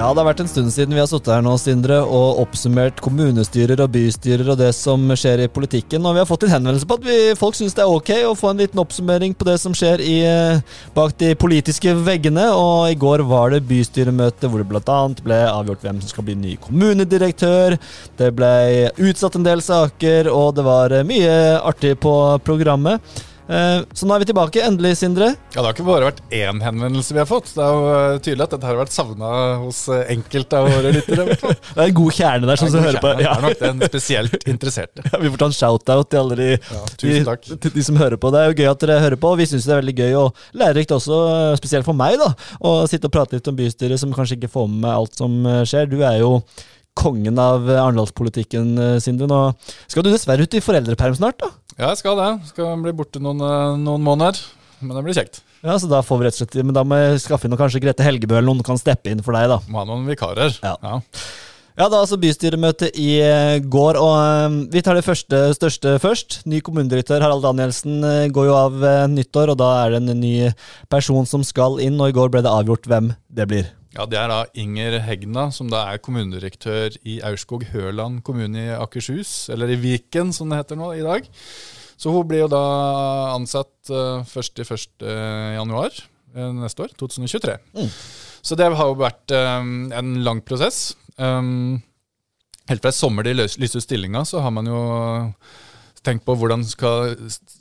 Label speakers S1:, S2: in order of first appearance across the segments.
S1: Ja, det har vært en stund siden vi har sittet her nå, Sindre, og oppsummert kommunestyrer og bystyrer og det som skjer i politikken. Og vi har fått en henvendelse på at vi, folk syns det er ok å få en liten oppsummering på det som skjer i, eh, bak de politiske veggene. Og i går var det bystyremøte hvor det bl.a. ble avgjort hvem som skal bli ny kommunedirektør. Det ble utsatt en del saker, og det var eh, mye artig på programmet. Eh, så nå er vi tilbake, endelig, Sindre.
S2: Ja, Det har ikke bare vært én henvendelse vi har fått. Det er jo eh, tydelig at dette har vært savna hos eh, enkelte av våre lyttere.
S1: det er en god kjerne der, som hører på.
S2: Ja. Det er nok den spesielt interesserte.
S1: Ja, vi får ta en shout-out til alle de,
S2: ja, de,
S1: de, de, som hører på. Det er jo gøy at dere hører på, og vi syns det er veldig gøy og lærerikt også, spesielt for meg, da, å sitte og prate litt om bystyret, som kanskje ikke får med meg alt som skjer. Du er jo kongen av arendalspolitikken, Sindre. Nå skal du dessverre ut i foreldreperm snart, da?
S2: Ja, jeg skal det. Skal bli borte noen, eh, noen måneder. Men det blir kjekt.
S1: Ja, så da får vi rett og slett Men da må jeg skaffe inn noe, kanskje Grete Helgebø eller noen kan steppe inn for deg, da.
S2: Må ha noen vikarer.
S1: Ja. ja. Ja, det er altså bystyremøte i eh, går, og vi tar det første største først. Ny kommunedirektør Harald Danielsen går jo av nyttår, og da er det en ny person som skal inn, og i går ble det avgjort hvem det blir.
S2: Ja, Det er da Inger Hegna, som da er kommunedirektør i Aurskog-Høland kommune i Akershus, eller i Viken som det heter nå i dag. Så hun blir jo da ansatt uh, først i 1. januar uh, neste år, 2023. Mm. Så det har jo vært en lang prosess. Um, helt fra i sommer de lyste ut stillinga, så har man jo tenkt på hvordan skal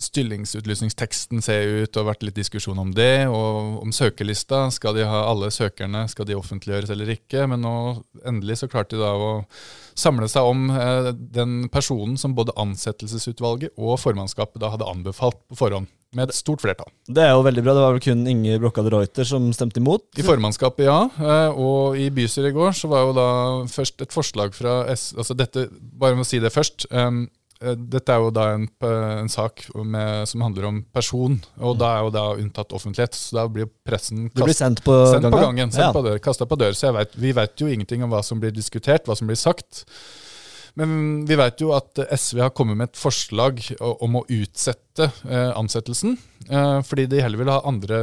S2: stillingsutlysningsteksten se ut, og vært litt diskusjon om det. Og om søkerlista. Skal de ha alle søkerne, skal de offentliggjøres eller ikke? Men nå endelig så klarte de da å samle seg om eh, den personen som både ansettelsesutvalget og formannskapet da hadde anbefalt på forhånd. Med et stort flertall.
S1: Det er jo veldig bra. Det var vel kun Inger Brokkade Reuter som stemte imot?
S2: I formannskapet, ja. Eh, og i bystyret i går så var jo da først et forslag fra S... Altså dette, bare med å si det først. Um, Eh, dette er jo da en, en sak med, som handler om person, og mm. da er jo da unntatt offentlighet. Så da blir pressen
S1: kast, blir sendt på,
S2: sendt gangen. på gangen. Sendt ja. på dør, kasta på dør. Så vet, vi vet jo ingenting om hva som blir diskutert, hva som blir sagt. Men vi vet jo at SV har kommet med et forslag om å utsette eh, ansettelsen. Eh, fordi de heller vil ha andre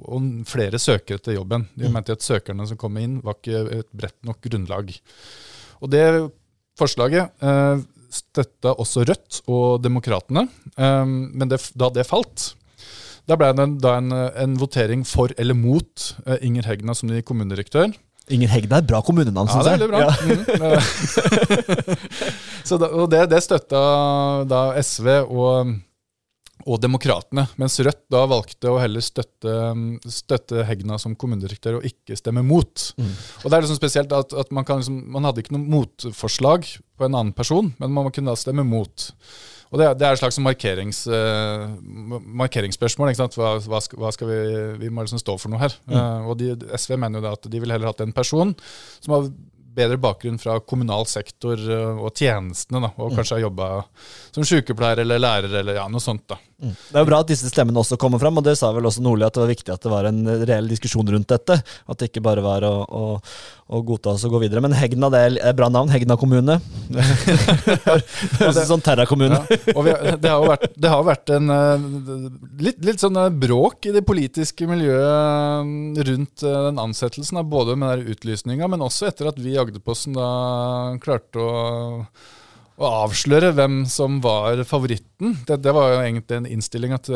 S2: og flere søkere til jobben. De mm. mente at søkerne som kom inn, var ikke et bredt nok grunnlag. Og det forslaget eh, støtta også Rødt og Demokratene. Um, men det, da det falt, da ble det da en, en, votering for eller mot uh, Inger Hegna som ny kommunedirektør.
S1: Inger Hegna er et bra kommunenavn,
S2: syns jeg. Ja, det er veldig bra. Ja. Mm. så da, og det, det støtta da SV og og Demokratene, mens Rødt da valgte å heller støtte, støtte Hegna som kommunedirektør og ikke stemme mot. Mm. Og det er liksom spesielt at, at man, liksom, man, hadde ikke noe motforslag på en annen person, men man kunne da stemme mot. Og Det, det er et slags markerings, uh, markeringsspørsmål. Hva, hva, skal, hva, skal, vi Vi må liksom stå for noe her. Mm. Uh, og de, SV mener jo da at de ville heller hatt en person som har bedre bakgrunn fra kommunal sektor uh, og tjenestene, da, og mm. kanskje har jobba som sykepleier eller lærer eller ja, noe sånt. da.
S1: Mm. Det er jo bra at disse stemmene også kommer fram, og det sa vel også Nordli at det var viktig at det var en reell diskusjon rundt dette. At det ikke bare var å, å, å godta oss og gå videre. Men Hegna, det er bra navn. Hegna kommune. Høres ut som Terra-kommune.
S2: Ja. det har jo vært, det har vært en eh, litt, litt, sånn eh, bråk i det politiske miljøet mm, rundt eh, den ansettelsen, både med utlysninga, men også etter at vi i Agderposten da klarte å å avsløre hvem som var favoritten. Det, det var jo egentlig en innstilling at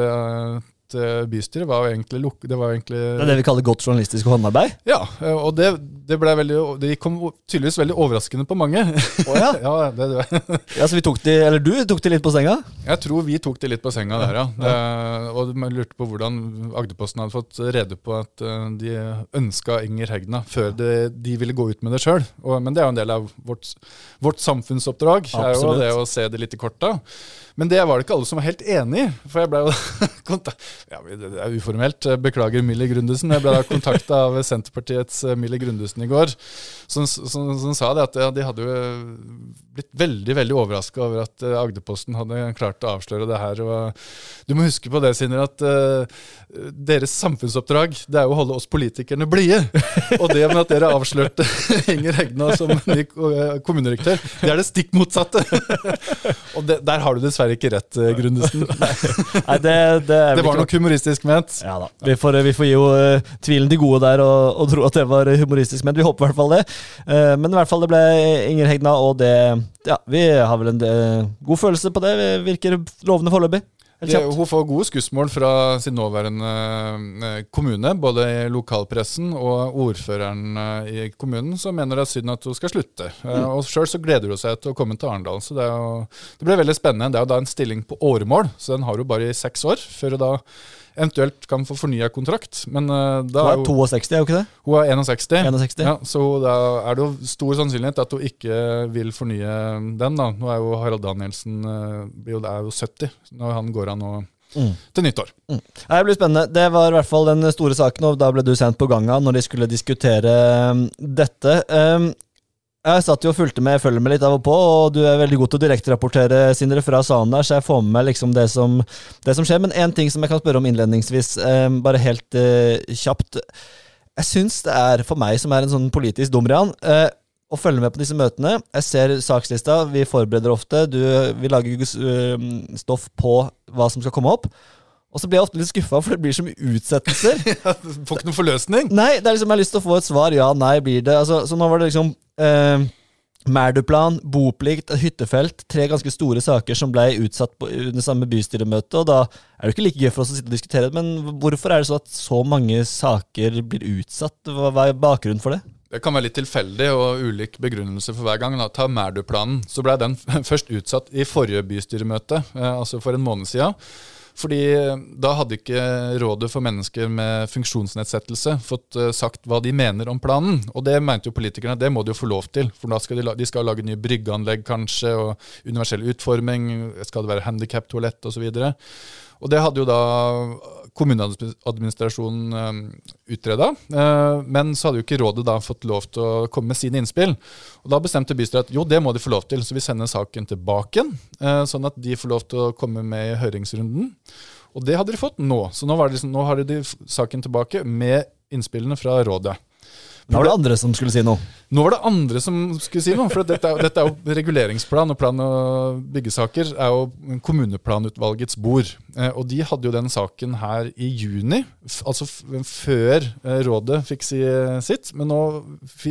S2: Eh, bystyret var jo egentlig, det var egentlig
S1: Det er det vi kaller godt journalistisk håndarbeid?
S2: Ja, eh, og det, det, veldig, det kom tydeligvis veldig overraskende på mange.
S1: Oh, ja. ja, det, det. ja, Så vi tok de, eller du tok de litt på senga?
S2: Jeg tror vi tok de litt på senga der, ja. ja. og man lurte på hvordan Agderposten hadde fått rede på at eh, de ønska Inger Hegna før de ville gå ut med det sjøl. Men det er jo en del av vårt, vårt samfunnsoppdrag. Absolutt. er jo det å se det litt i korta. Men det var det ikke alle som var helt enig i. For jeg ble jo ja, Det er uformelt. Beklager Millie Grundesen Jeg ble da kontakta av Senterpartiets eh, Millie Grundesen i går, som, som, som sa det at de hadde jo blitt veldig veldig overraska over at uh, Agderposten hadde klart å avsløre det her. Og, du må huske på det, Sinner, at uh, deres samfunnsoppdrag det er jo å holde oss politikerne blide. og det med at dere avslørte Inger Hegna som ny kommunedirektør, det er det stikk motsatte. og det, der har du dessverre ikke rett, Grundesen.
S1: Nei, det, det,
S2: det, var nok nok humoristisk ment.
S1: Ja da. Vi får, vi får gi jo uh, tvilen de gode der og, og, tro at det var humoristisk ment. Vi håper i hvert fall det. Uh, men i hvert fall det ble Inger Hegna, og det Ja, vi har vel en uh, god følelse på det. Vi virker lovende foreløpig.
S2: Det, hun får gode skussmål fra sin nåværende eh, kommune, både i lokalpressen og ordføreren eh, i kommunen, som mener det er synd at hun skal slutte. Eh, mm. Og Sjøl så gleder hun seg til å komme til Arendal. Så det, jo, det blir veldig spennende. Det er jo da en stilling på åremål, så den har hun bare i seks år. før hun da eventuelt kan få fornya kontrakt. Men uh, da
S1: Hun er 62, er hun ikke det?
S2: Hun er 61.
S1: 61.
S2: Ja, så da er det jo stor sannsynlighet at hun ikke vil fornye den. da. Nå er jo Harald Danielsen uh, er jo 70 når han går av nå. Mm. Til nyttår. Mm.
S1: Det blir spennende. Det var i hvert fall den store saken, og da ble du sendt på ganga når de skulle diskutere um, dette. Um, jeg satt jo og fulgte med, følger med litt av og på, og du er veldig god til å direkterapportere Sindre, fra salen der, så jeg får med meg liksom det som, det som skjer. Men én ting som jeg kan spørre om innledningsvis, eh, bare helt eh, kjapt. Jeg syns det er, for meg som er en sånn politisk dumrian, eh, å følge med på disse møtene. Jeg ser sakslista, vi forbereder ofte. Du, vi lager uh, stoff på hva som skal komme opp. Og så blir jeg ofte litt skuffa, for det blir så mye utsettelser.
S2: Får ikke noen forløsning?
S1: Nei, det er liksom, jeg har lyst til å få et svar. Ja, nei, blir det. Altså, så nå var det liksom eh, Merduplan, boplikt, hyttefelt. Tre ganske store saker som ble utsatt på, under samme bystyremøte. og Da er det ikke like gøy for oss å sitte og diskutere det, men hvorfor er det så at så mange saker blir utsatt? Hva, hva er bakgrunnen for det?
S2: Det kan være litt tilfeldig og ulik begrunnelse for hver gang. Da. Ta merduplanen, Så ble den først utsatt i forrige bystyremøte, eh, altså for en måned siden. Fordi eh, da hadde ikke Rådet for mennesker med funksjonsnedsettelse fått uh, sagt hva de mener om planen. Og det mente jo politikerne, det må de jo få lov til. For da skal de, de skal lage nye bryggeanlegg kanskje, og universell utforming, skal det være handikaptoalett osv. Og, så og det hadde jo da kommuneadministrasjonen um, utreda. Uh, men så hadde jo ikke rådet da fått lov til å komme med sine innspill. Og Da bestemte bystyret at jo, det må de få lov til, så vi sender saken tilbake. Uh, sånn at de får lov til å komme med i høringsrunden. Og det hadde de fått nå. Så nå, liksom, nå har de saken tilbake med innspillene fra rådet.
S1: Nå var det andre som skulle si noe.
S2: Nå var det andre som skulle si noe. For dette er, dette er jo reguleringsplan, og plan- og byggesaker er jo kommuneplanutvalgets bord. Eh, og de hadde jo den saken her i juni, altså før eh, rådet fikk si sitt. Men nå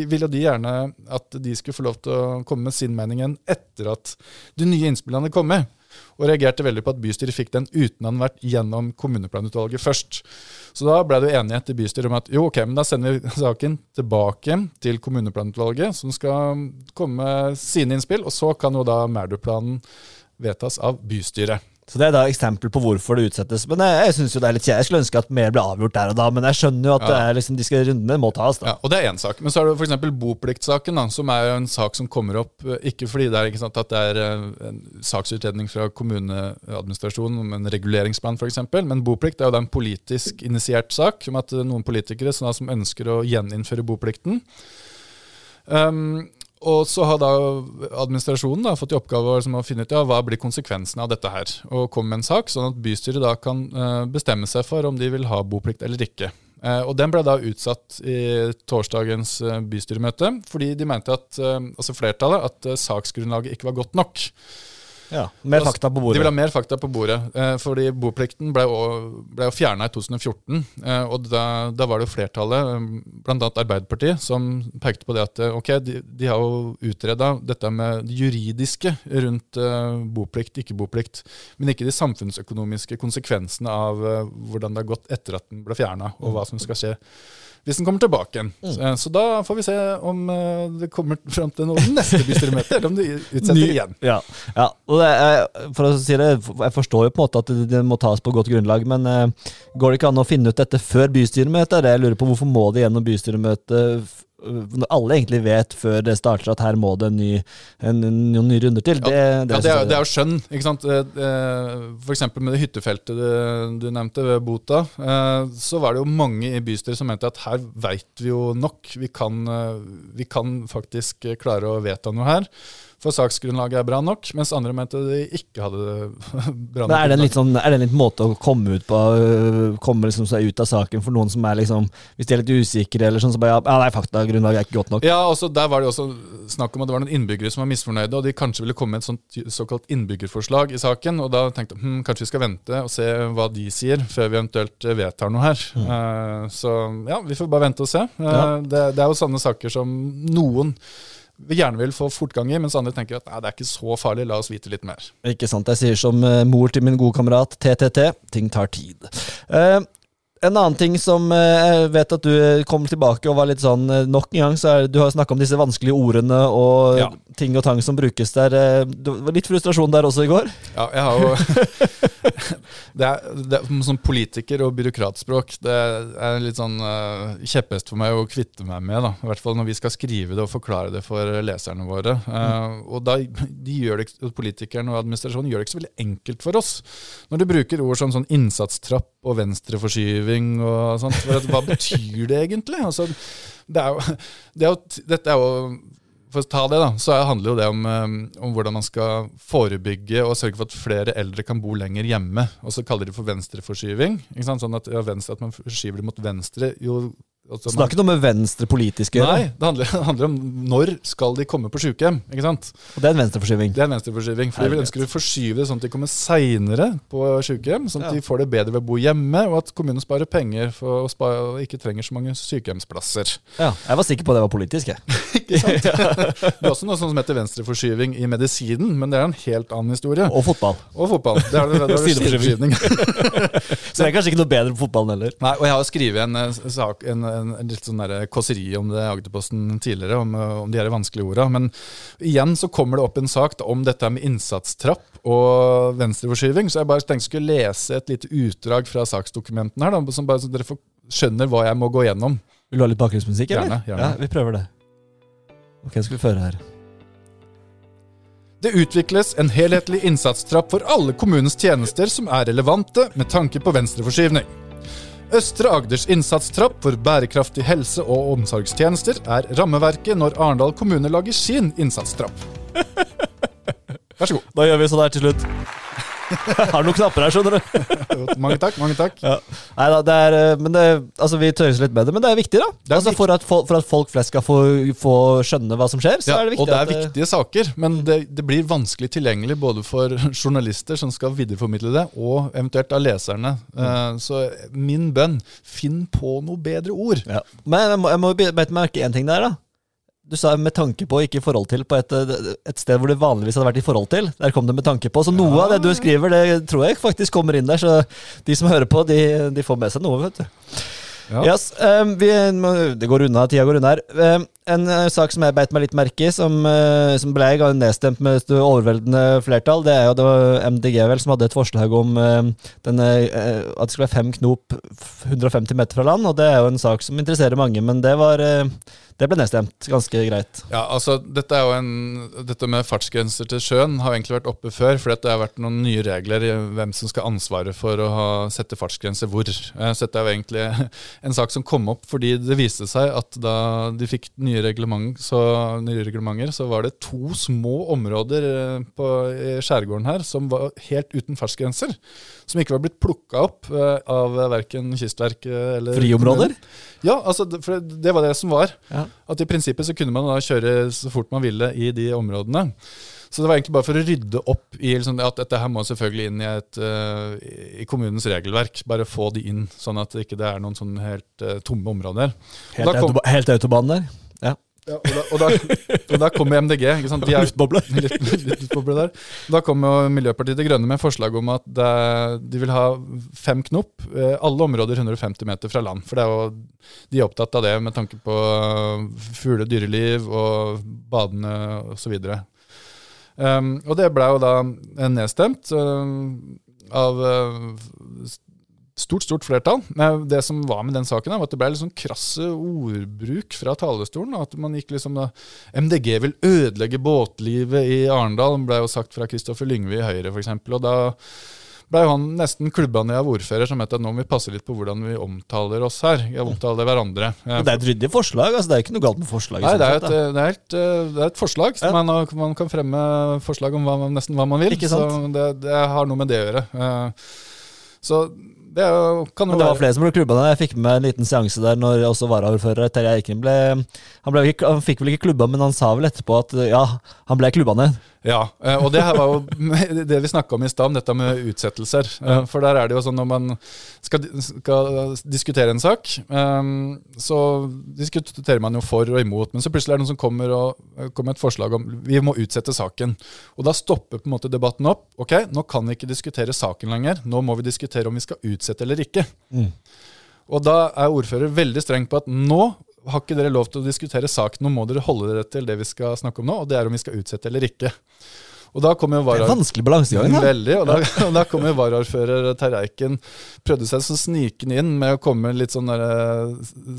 S2: ville de gjerne at de skulle få lov til å komme med sin mening igjen etter at de nye innspillene kom kommet og reagerte veldig på at bystyret fikk den uten at den vært gjennom kommuneplanutvalget først. Så da ble det enighet i bystyret om at jo, ok, men da sender vi saken tilbake til kommuneplanutvalget, som skal komme med sine innspill, og så kan jo da Merdø-planen vedtas av bystyret.
S1: Så Det er da eksempel på hvorfor det utsettes. Men Jeg, jeg synes jo det er litt kjedelig. Jeg skulle ønske at mer ble avgjort der og da, men jeg skjønner jo at ja. liksom, de skal rundene må tas. da.
S2: Ja, og Det er én sak. Men så er det f.eks. bopliktsaken, da, som er jo en sak som kommer opp eh, ikke fordi det er, sant, at det er eh, en saksutredning fra kommuneadministrasjonen om en reguleringsplan f.eks., men boplikt er jo da en politisk initiert sak om at noen politikere som, da, som ønsker å gjeninnføre boplikten. Um, og så har da administrasjonen da fått i oppgave liksom, å finne ut ja, hva blir konsekvensene av dette her, og komme med en sak, sånn at bystyret da kan uh, bestemme seg for om de vil ha boplikt eller ikke. Uh, og Den ble da utsatt i torsdagens uh, bystyremøte, fordi de mente at, altså flertallet, at saksgrunnlaget ikke var godt nok.
S1: Ja, Mer fakta på bordet.
S2: De vil ha mer fakta på bordet. Eh, fordi boplikten ble, jo fjerna i 2014. Eh, og da, da, var det jo flertallet, eh, bl.a. Arbeiderpartiet, som pekte på det at ok, de, de har jo utreda dette med det juridiske rundt boplikt, ikke boplikt, men ikke de samfunnsøkonomiske konsekvensene av hvordan det har gått etter at den ble fjerna, og hva som skal skje hvis den kommer tilbake igjen. Mm. Så, så, da får vi se om uh, det kommer fram til noe neste bystyremøte, eller om det utsetter Ny, igjen.
S1: Ja, ja. og er, for å si det, jeg forstår jo på en måte at det, må tas på godt grunnlag, men uh, går det ikke an å finne ut dette før bystyremøtet? Jeg lurer på, Hvorfor må det gjennom bystyremøtet alle egentlig vet før det starter at her må det en ny, en, noen nye runder til.
S2: Det, ja, det, ja, det, er, det jo skjønn. ikke sant? F.eks. med det hyttefeltet du, du nevnte ved Bota, eh, så var det jo mange i bystyret som mente at her veit vi jo nok. Vi kan, eh, vi kan faktisk klare å vedta noe her for saksgrunnlaget er bra nok, mens andre mente de ikke hadde bra nok.
S1: Men er det en sånn, er det en litt måte å komme ut på, øh, komme liksom seg ut av saken for noen som er liksom Hvis de er litt usikre, eller sånn, så bare ja, nei, fakta, faktagrunnlaget er ikke godt nok.
S2: Ja, også Der var det også snakk om at det var noen innbyggere som var misfornøyde, og de kanskje ville komme med et sånt såkalt innbyggerforslag i saken. og Da tenkte jeg hm, kanskje vi skal vente og se hva de sier, før vi eventuelt vedtar noe her. Mm. Uh, så ja, vi får bare vente og se. Uh, ja. det, det, er jo sånne saker som noen gjerne vil få fortgang i, mens andre tenker at nei, det er ikke så farlig, la oss vite litt mer.
S1: Ikke sant. Jeg sier som uh, mor til min gode kamerat TTT, ting tar tid. Uh, en annen ting som jeg vet at du kom tilbake og var litt sånn Nok en gang så er Du har snakka om disse vanskelige ordene og ja. ting og tang som brukes der. Det var litt frustrasjon der også i går?
S2: Ja, jeg har jo det er, det er, Sånn politiker- og byråkratspråk det er litt sånn uh, kjepphest for meg å kvitte meg med. da, I hvert fall når vi skal skrive det og forklare det for leserne våre. Uh, og da, de gjør det, Politikerne og administrasjonen gjør det ikke så veldig enkelt for oss. Når du bruker ord som sånn innsatstrapp og venstreforskyving og sånt. Hva betyr det egentlig? Altså, det er jo, det er jo, dette er jo for å ta det, da, så handler jo det om, um, om, hvordan man skal forebygge og sørge for at flere eldre kan bo lenger hjemme. Og så kaller de det for venstreforskyving. Sånn at, ja, venstre, at man forskyver det mot venstre. Jo
S1: Altså, så det er ikke noe med venstre politisk å gjøre?
S2: Nei, det handler, det handler, om når skal de komme på sykehjem. ikke sant?
S1: Og Det er en venstreforskyving?
S2: Det er en venstreforskyving. For vi ønsker å forskyve det sånn at de kommer seinere på sykehjem. Sånn at ja. de får det bedre ved å bo hjemme, og at kommunen sparer penger for å spare, og ikke trenger så mange sykehjemsplasser.
S1: Ja, Jeg var sikker på at det var politisk, jeg.
S2: ikke sant? Det er også noe som heter venstreforskyving i medisinen, men det er en helt annen historie.
S1: Og fotball.
S2: Og fotball. Det er, det, det er sideforskyving.
S1: så det er kanskje ikke noe bedre på fotballen heller?
S2: Nei, og jeg har skrevet en, eh, en en, litt sånn kåseri om det Agderposten tidligere, om, om de her vanskelige orda. Men igjen så kommer det opp en sak da, om dette med innsatstrapp og venstreforskyving. Så jeg bare tenkte jeg skulle lese et lite utdrag fra saksdokumentene her, da, som bare så dere får, skjønner hva jeg må gå gjennom.
S1: Vil du ha litt bakgrunnsmusikk, eller?
S2: Gjerne, gjerne.
S1: Ja, vi prøver det. Ok, skal vi føre her.
S2: Det utvikles en helhetlig innsatstrapp for alle kommunens tjenester som er relevante med tanke på venstreforskyvning. Østre Agders innsatstrapp for bærekraftig helse- og omsorgstjenester er rammeverket når Arendal kommune lager sin innsatstrapp. Vær så god.
S1: Da gjør vi sånn her til slutt. Har noen knapper her, skjønner du.
S2: mange takk. mange takk. Ja.
S1: Neida, det er, eh, men det, altså, Vi tøyser litt med det, men det er viktig, da. Er altså, for, at, for, at, folk flest skal få, få, skjønne hva som skjer. så ja, er det viktig.
S2: Og det er at, viktige saker, men det, det, blir vanskelig tilgjengelig både for journalister som skal videreformidle det, og eventuelt av leserne. Mm. Uh, så min bønn, finn på noe bedre ord. Ja.
S1: Men jeg må, jeg må bete merke én ting der, da. Du sa med tanke på, ikke i forhold til, på et, et, sted hvor det vanligvis hadde vært i forhold til. Der kom det med tanke på. Så noe ja. av det du skriver, det tror jeg faktisk kommer inn der. Så de som hører på, de, de får med seg noe, vet du. Ja. Yes, um, vi, det går unna, tida går unna her. Um, en uh, sak som jeg beit meg litt merke i, som, uh, som ble nedstemt med et overveldende flertall, det er jo det var MDG vel som hadde et forslag om uh, denne, at det skulle være fem knop 150 meter fra land. og Det er jo en sak som interesserer mange, men det var det ble nedstemt ganske greit.
S2: Ja, altså dette, er jo en, dette med fartsgrenser til sjøen har egentlig vært oppe før. For det har vært noen nye regler i hvem som skal ha ansvaret for å ha, sette fartsgrenser hvor. Så dette er jo egentlig en sak som kom opp fordi det viste seg at da de fikk nye, reglement, så, nye reglementer, så var det to små områder på, på skjærgården her som var helt uten fartsgrenser. Som ikke var blitt plukka opp eh, av verken Kystverket eller
S1: Friområder?
S2: Ja, altså, for det var det som var. Ja. At i prinsippet så kunne man da kjøre så fort man ville i de områdene. Så det var egentlig bare for å rydde opp i liksom, at dette her må selvfølgelig inn i, et, uh, i kommunens regelverk. Bare få de inn, sånn at det ikke er noen sånn helt uh, tomme områder.
S1: Helt, kom, autoba helt autobahn der? Ja.
S2: Ja, og, da, og, da, og, da, kommer MDG. Ikke sant?
S1: De er, luftboble.
S2: luftboble der. Da kommer Miljøpartiet De Grønne med forslag om at de vil ha fem knop. Eh, alle områder 150 meter fra land. For det er jo, de er opptatt av det med tanke på fugle, dyreliv og badende osv. Um, og det ble jo da nedstemt um, av uh, stort stort flertall. Men det som var med den saken, var at det ble litt sånn krasse ordbruk fra talerstolen. At man gikk liksom da, MDG vil ødelegge båtlivet i Arendal, ble jo sagt fra Kristoffer Lyngvi i Høyre f.eks. Og da ble han nesten klubba ned av ordfører som het at nå må vi passe litt på hvordan vi omtaler oss her. Vi omtaler hverandre.
S1: Men det er et ryddig forslag? altså Det er ikke noe galt med forslaget?
S2: Nei, det er, et, det, er et, det er et, forslag. Ja. Man, man, kan fremme forslag om hva, nesten hva man vil. Så det, det, har noe med det å gjøre. Eh, så det kan jo
S1: Men det var flere som ble klubba da. Jeg fikk med meg en liten seanse der når også varaordfører Terje Eiken ble han, ble ikke, han fikk vel ikke klubba, men han sa vel etterpå at ja, han ble klubba ned.
S2: Ja, eh, og det her var jo det vi snakka om i stad, dette med utsettelser. Eh, For der er det jo sånn når man skal, skal diskutere en sak, eh, så diskuterer man jo for og imot. Men så plutselig er det noen som kommer og kommer med et forslag om vi må utsette saken. Og da stopper på en måte debatten opp. Ok, nå kan vi ikke diskutere saken lenger. Nå må vi diskutere om vi skal utsette eller ikke. Og da er ordfører veldig streng på at nå har ikke dere lov til å diskutere saken, nå må dere holde dere til det vi skal snakke om nå, og det er om vi skal utsette eller ikke. Og da kom jo
S1: Det er vanskelig balansegang. da.
S2: Veldig, og da, og da kommer varaordfører Terreiken Prøvde seg så snikende inn med å komme litt sånn der, eh,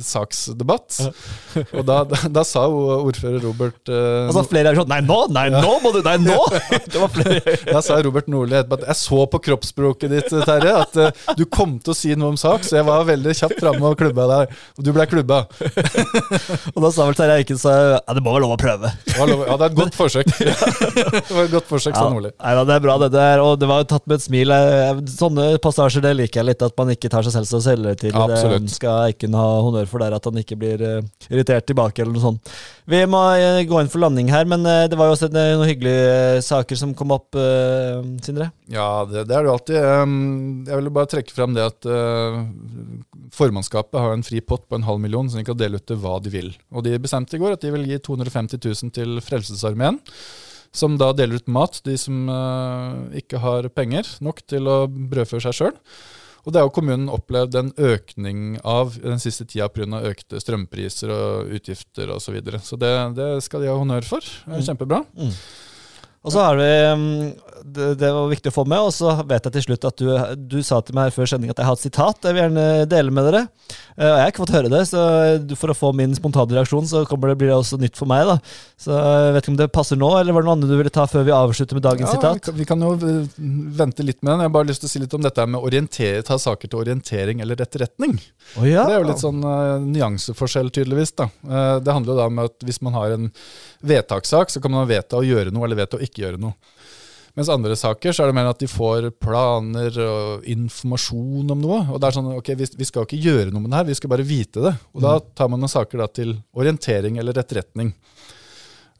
S2: saksdebatt. Og da, da, da sa jo ordfører Robert eh,
S1: Altså flere er sånn Nei, nå! Nei, nå må du! Nei, nå! Det var flere.
S2: Da sa Robert Nordli etterpå at jeg så på kroppsspråket ditt, Terje, at eh, du kom til å si noe om sak, så jeg var veldig kjapt framme og klubba deg. Og du ble klubba.
S1: Og da sa vel Terje Eiken så ja, det må være lov å prøve.
S2: Ja, det er et godt forsøk. Det var et godt forsøk, sa
S1: Ja,
S2: Nordli.
S1: nei, det er bra, det der. Og det var jo tatt med et smil. Eh, Sånne passasjer det liker jeg litt, at man ikke tar seg selv så selvhøytidelig.
S2: Absolutt.
S1: Det skal Eiken ha honnør for der, at han ikke blir eh, irritert tilbake eller noe sånt. Vi må eh, gå inn for landing her, men det var jo også noen hyggelige saker som kom opp, Sindre.
S2: Ja, det, det er det jo alltid. Jeg ville bare trekke fram det at formannskapet har en fri pott på en halv million så de kan dele ut til hva de vil. Og de bestemte i går at de vil gi 250 000 til Frelsesarmeen. Som da deler ut mat, de som uh, ikke har penger nok til å brødføre seg sjøl. Og det har jo kommunen opplevd en økning av den siste tida pga. økte strømpriser og utgifter osv. Så, videre. så det, det skal de ha honnør for. Det er Kjempebra.
S1: Og så har vi mm, det, det var viktig å få med, og så vet jeg til slutt at du, du sa til meg før sending at jeg har et sitat jeg vil gjerne dele med dere. Eh, Og jeg har ikke fått høre det, så for å få min spontane reaksjon, så kommer det, blir det også nytt for meg. da. Så jeg vet ikke om det passer nå, eller var det noe annet du ville ta før vi avslutter med dagens
S2: Ja, vi
S1: sitat?
S2: kan, vi kan jo eh, vente litt med den. Jeg har bare lyst til å si litt om dette med å ta saker til orientering eller etterretning.
S1: Oh, ja.
S2: Det er jo litt sånn uh, nyanseforskjell, tydeligvis. da. Uh, det handler jo da om at hvis man har en vedtakssak, så kan man vedta å gjøre noe eller vedta å ikke gjøre noe. Mens andre saker så er det mer at de får planer og informasjon om noe. Og det er sånn, ok, vi, vi skal ikke gjøre noe med det her, vi skal bare vite det. Og da tar man noen saker da til orientering eller etterretning.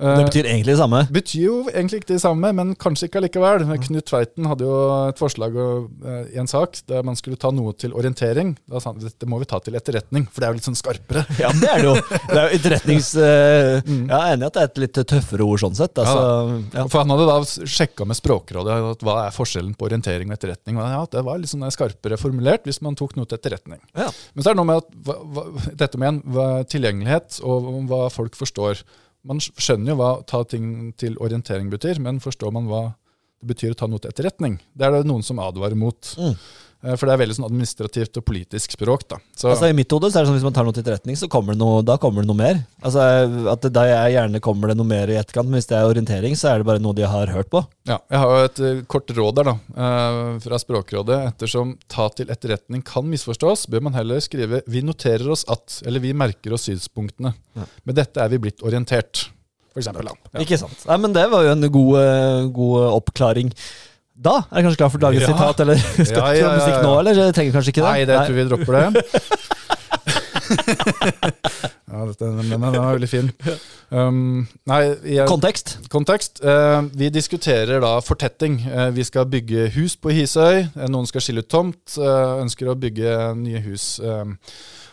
S2: Eh,
S1: Det betyr egentlig det samme.
S2: betyr jo egentlig ikke det samme, men kanskje ikke allikevel. Knut Tveiten hadde jo et forslag eh, i en sak der man skulle ta noe til orientering. Da sa han dette må vi ta til etterretning, for det er jo litt sånn skarpere.
S1: Ja, det er det jo. Det er jo etterretnings... eh, Jeg er enig i at det er et litt tøffere ord sånn sett. Altså, ja.
S2: For han hadde da sjekka med Språkrådet at hva er forskjellen på orientering og etterretning. Og ja, det var litt sånn skarpere formulert hvis man tok noe til etterretning.
S1: Ja.
S2: Men så er det noe med at, hva, dette med en, tilgjengelighet og hva folk forstår. Man skjønner jo hva ta ting til orientering betyr, men forstår man hva det betyr å ta noe til etterretning? Det er det noen som advarer mot.
S1: Mm.
S2: Eh, For det er veldig sånn administrativt og politisk språk. da. Så,
S1: Altså I mitt hode så er det sånn hvis man tar noe til etterretning, så kommer det noe, da kommer det noe mer. Altså at det, Da jeg gjerne kommer det noe mer i etterkant, men hvis det er orientering, så er det bare noe de har hørt på.
S2: ja, jeg har jo et eh, kort råd der da, eh, fra Språkrådet. Ettersom ta til etterretning kan misforstås, bør man heller skrive 'vi noterer oss at', eller 'vi merker oss synspunktene'.
S1: Ja.
S2: Med dette er vi blitt orientert, for eksempel. Ja.
S1: Ikke sant? Nei, men Det var jo en god, god oppklaring. Da er jeg kanskje klar for dagens
S2: Ja.
S1: sitat, eller skal
S2: Ja,
S1: vi
S2: ja,
S1: musikk
S2: ja, ja.
S1: nå, eller jeg trenger kanskje ikke det?
S2: Nei, det tror vi dropper det. ja, dette, den er veldig fin. Um, nei, jeg,
S1: Kontekst.
S2: kontekst. Uh, vi diskuterer da fortetting. Uh, vi skal bygge hus på Hisøy. Uh, noen skal skille ut tomt. ønsker å bygge nye hus.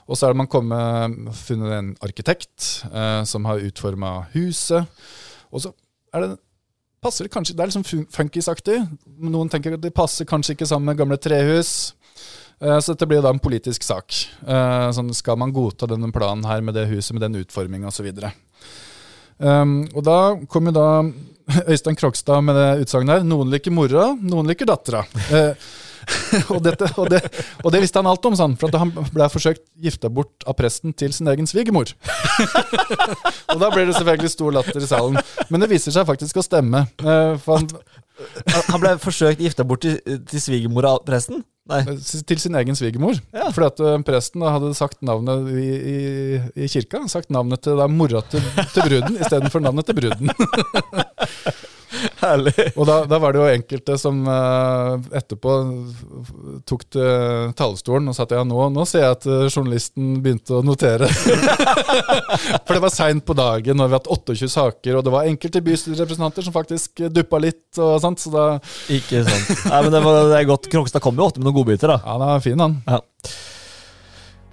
S2: Og så er det man kommet, funnet en arkitekt eh, som har utforma huset. Og så er det passer det kanskje, Det er liksom fun- funkisaktig. Noen tenker at det passer kanskje ikke sammen med gamle trehus. Eh, Så dette blir jo da en politisk sak. Eh, Sånn, skal man godta denne planen her med det huset, med den utforminga osv. Um, og da kom jo da Øystein Krokstad med det utsagnet her. Noen liker mora, noen liker dattera. Eh, og, dette, og, det, og det visste han alt om, sånn, for at han ble forsøkt gifta bort av presten til sin egen svigermor. og da ble det selvfølgelig stor latter i salen. Men det viser seg faktisk å stemme. Eh, for han,
S1: Han ble forsøkt gifta bort til, til svigermora av presten? Nei.
S2: til sin egen svigermor.
S1: Ja.
S2: Fordi at eh, presten hadde sagt navnet i, i, i kirka. Sagt navnet til da, mora til, til bruden istedenfor navnet til bruden.
S1: Herlig.
S2: Og da, da, var det jo enkelte som uh, etterpå tok til talerstolen og sa at ja, nå, nå ser jeg at uh, journalisten begynte å notere. For det var seint på dagen, og vi har hatt 28 saker, og det var enkelte bystyrerepresentanter som faktisk duppa litt og sånt, så da
S1: Ikke sant. Nei, men det, var, det er godt. Krokstad kom jo ofte med noen godbiter, da.
S2: Ja, han er fin, han.
S1: Ja.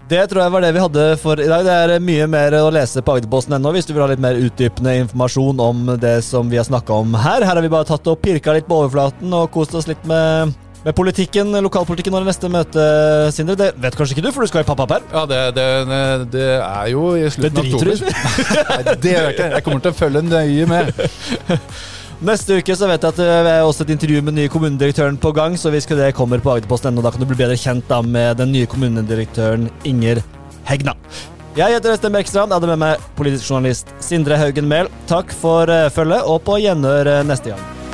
S1: Det tror jeg var det vi hadde for i dag. Det er mye mer å lese på Agderposten.no hvis du vil ha litt mer utdypende informasjon om det som vi har snakka om her. Her har vi bare tatt og pirka litt på overflaten og kost oss litt med, med politikken, lokalpolitikken når det neste møte, Sindre. Det vet kanskje ikke du, for du skal i pappaperm?
S2: Ja, det, det, det, er jo i slutten av oktober. Nei, det gjør jeg ikke. Jeg kommer til å følge nøye med.
S1: Neste uke så vet jeg at det er også et intervju med den nye kommunedirektøren på gang, så hvis det kommer på Agderposten.no, da kan du bli bedre kjent da med den nye kommunedirektøren Inger Hegna. Jeg heter Øystein Bergstrand. Jeg hadde med meg politisk journalist Sindre Haugen Mehl. Takk for uh, følget, og på gjenhør uh, neste gang.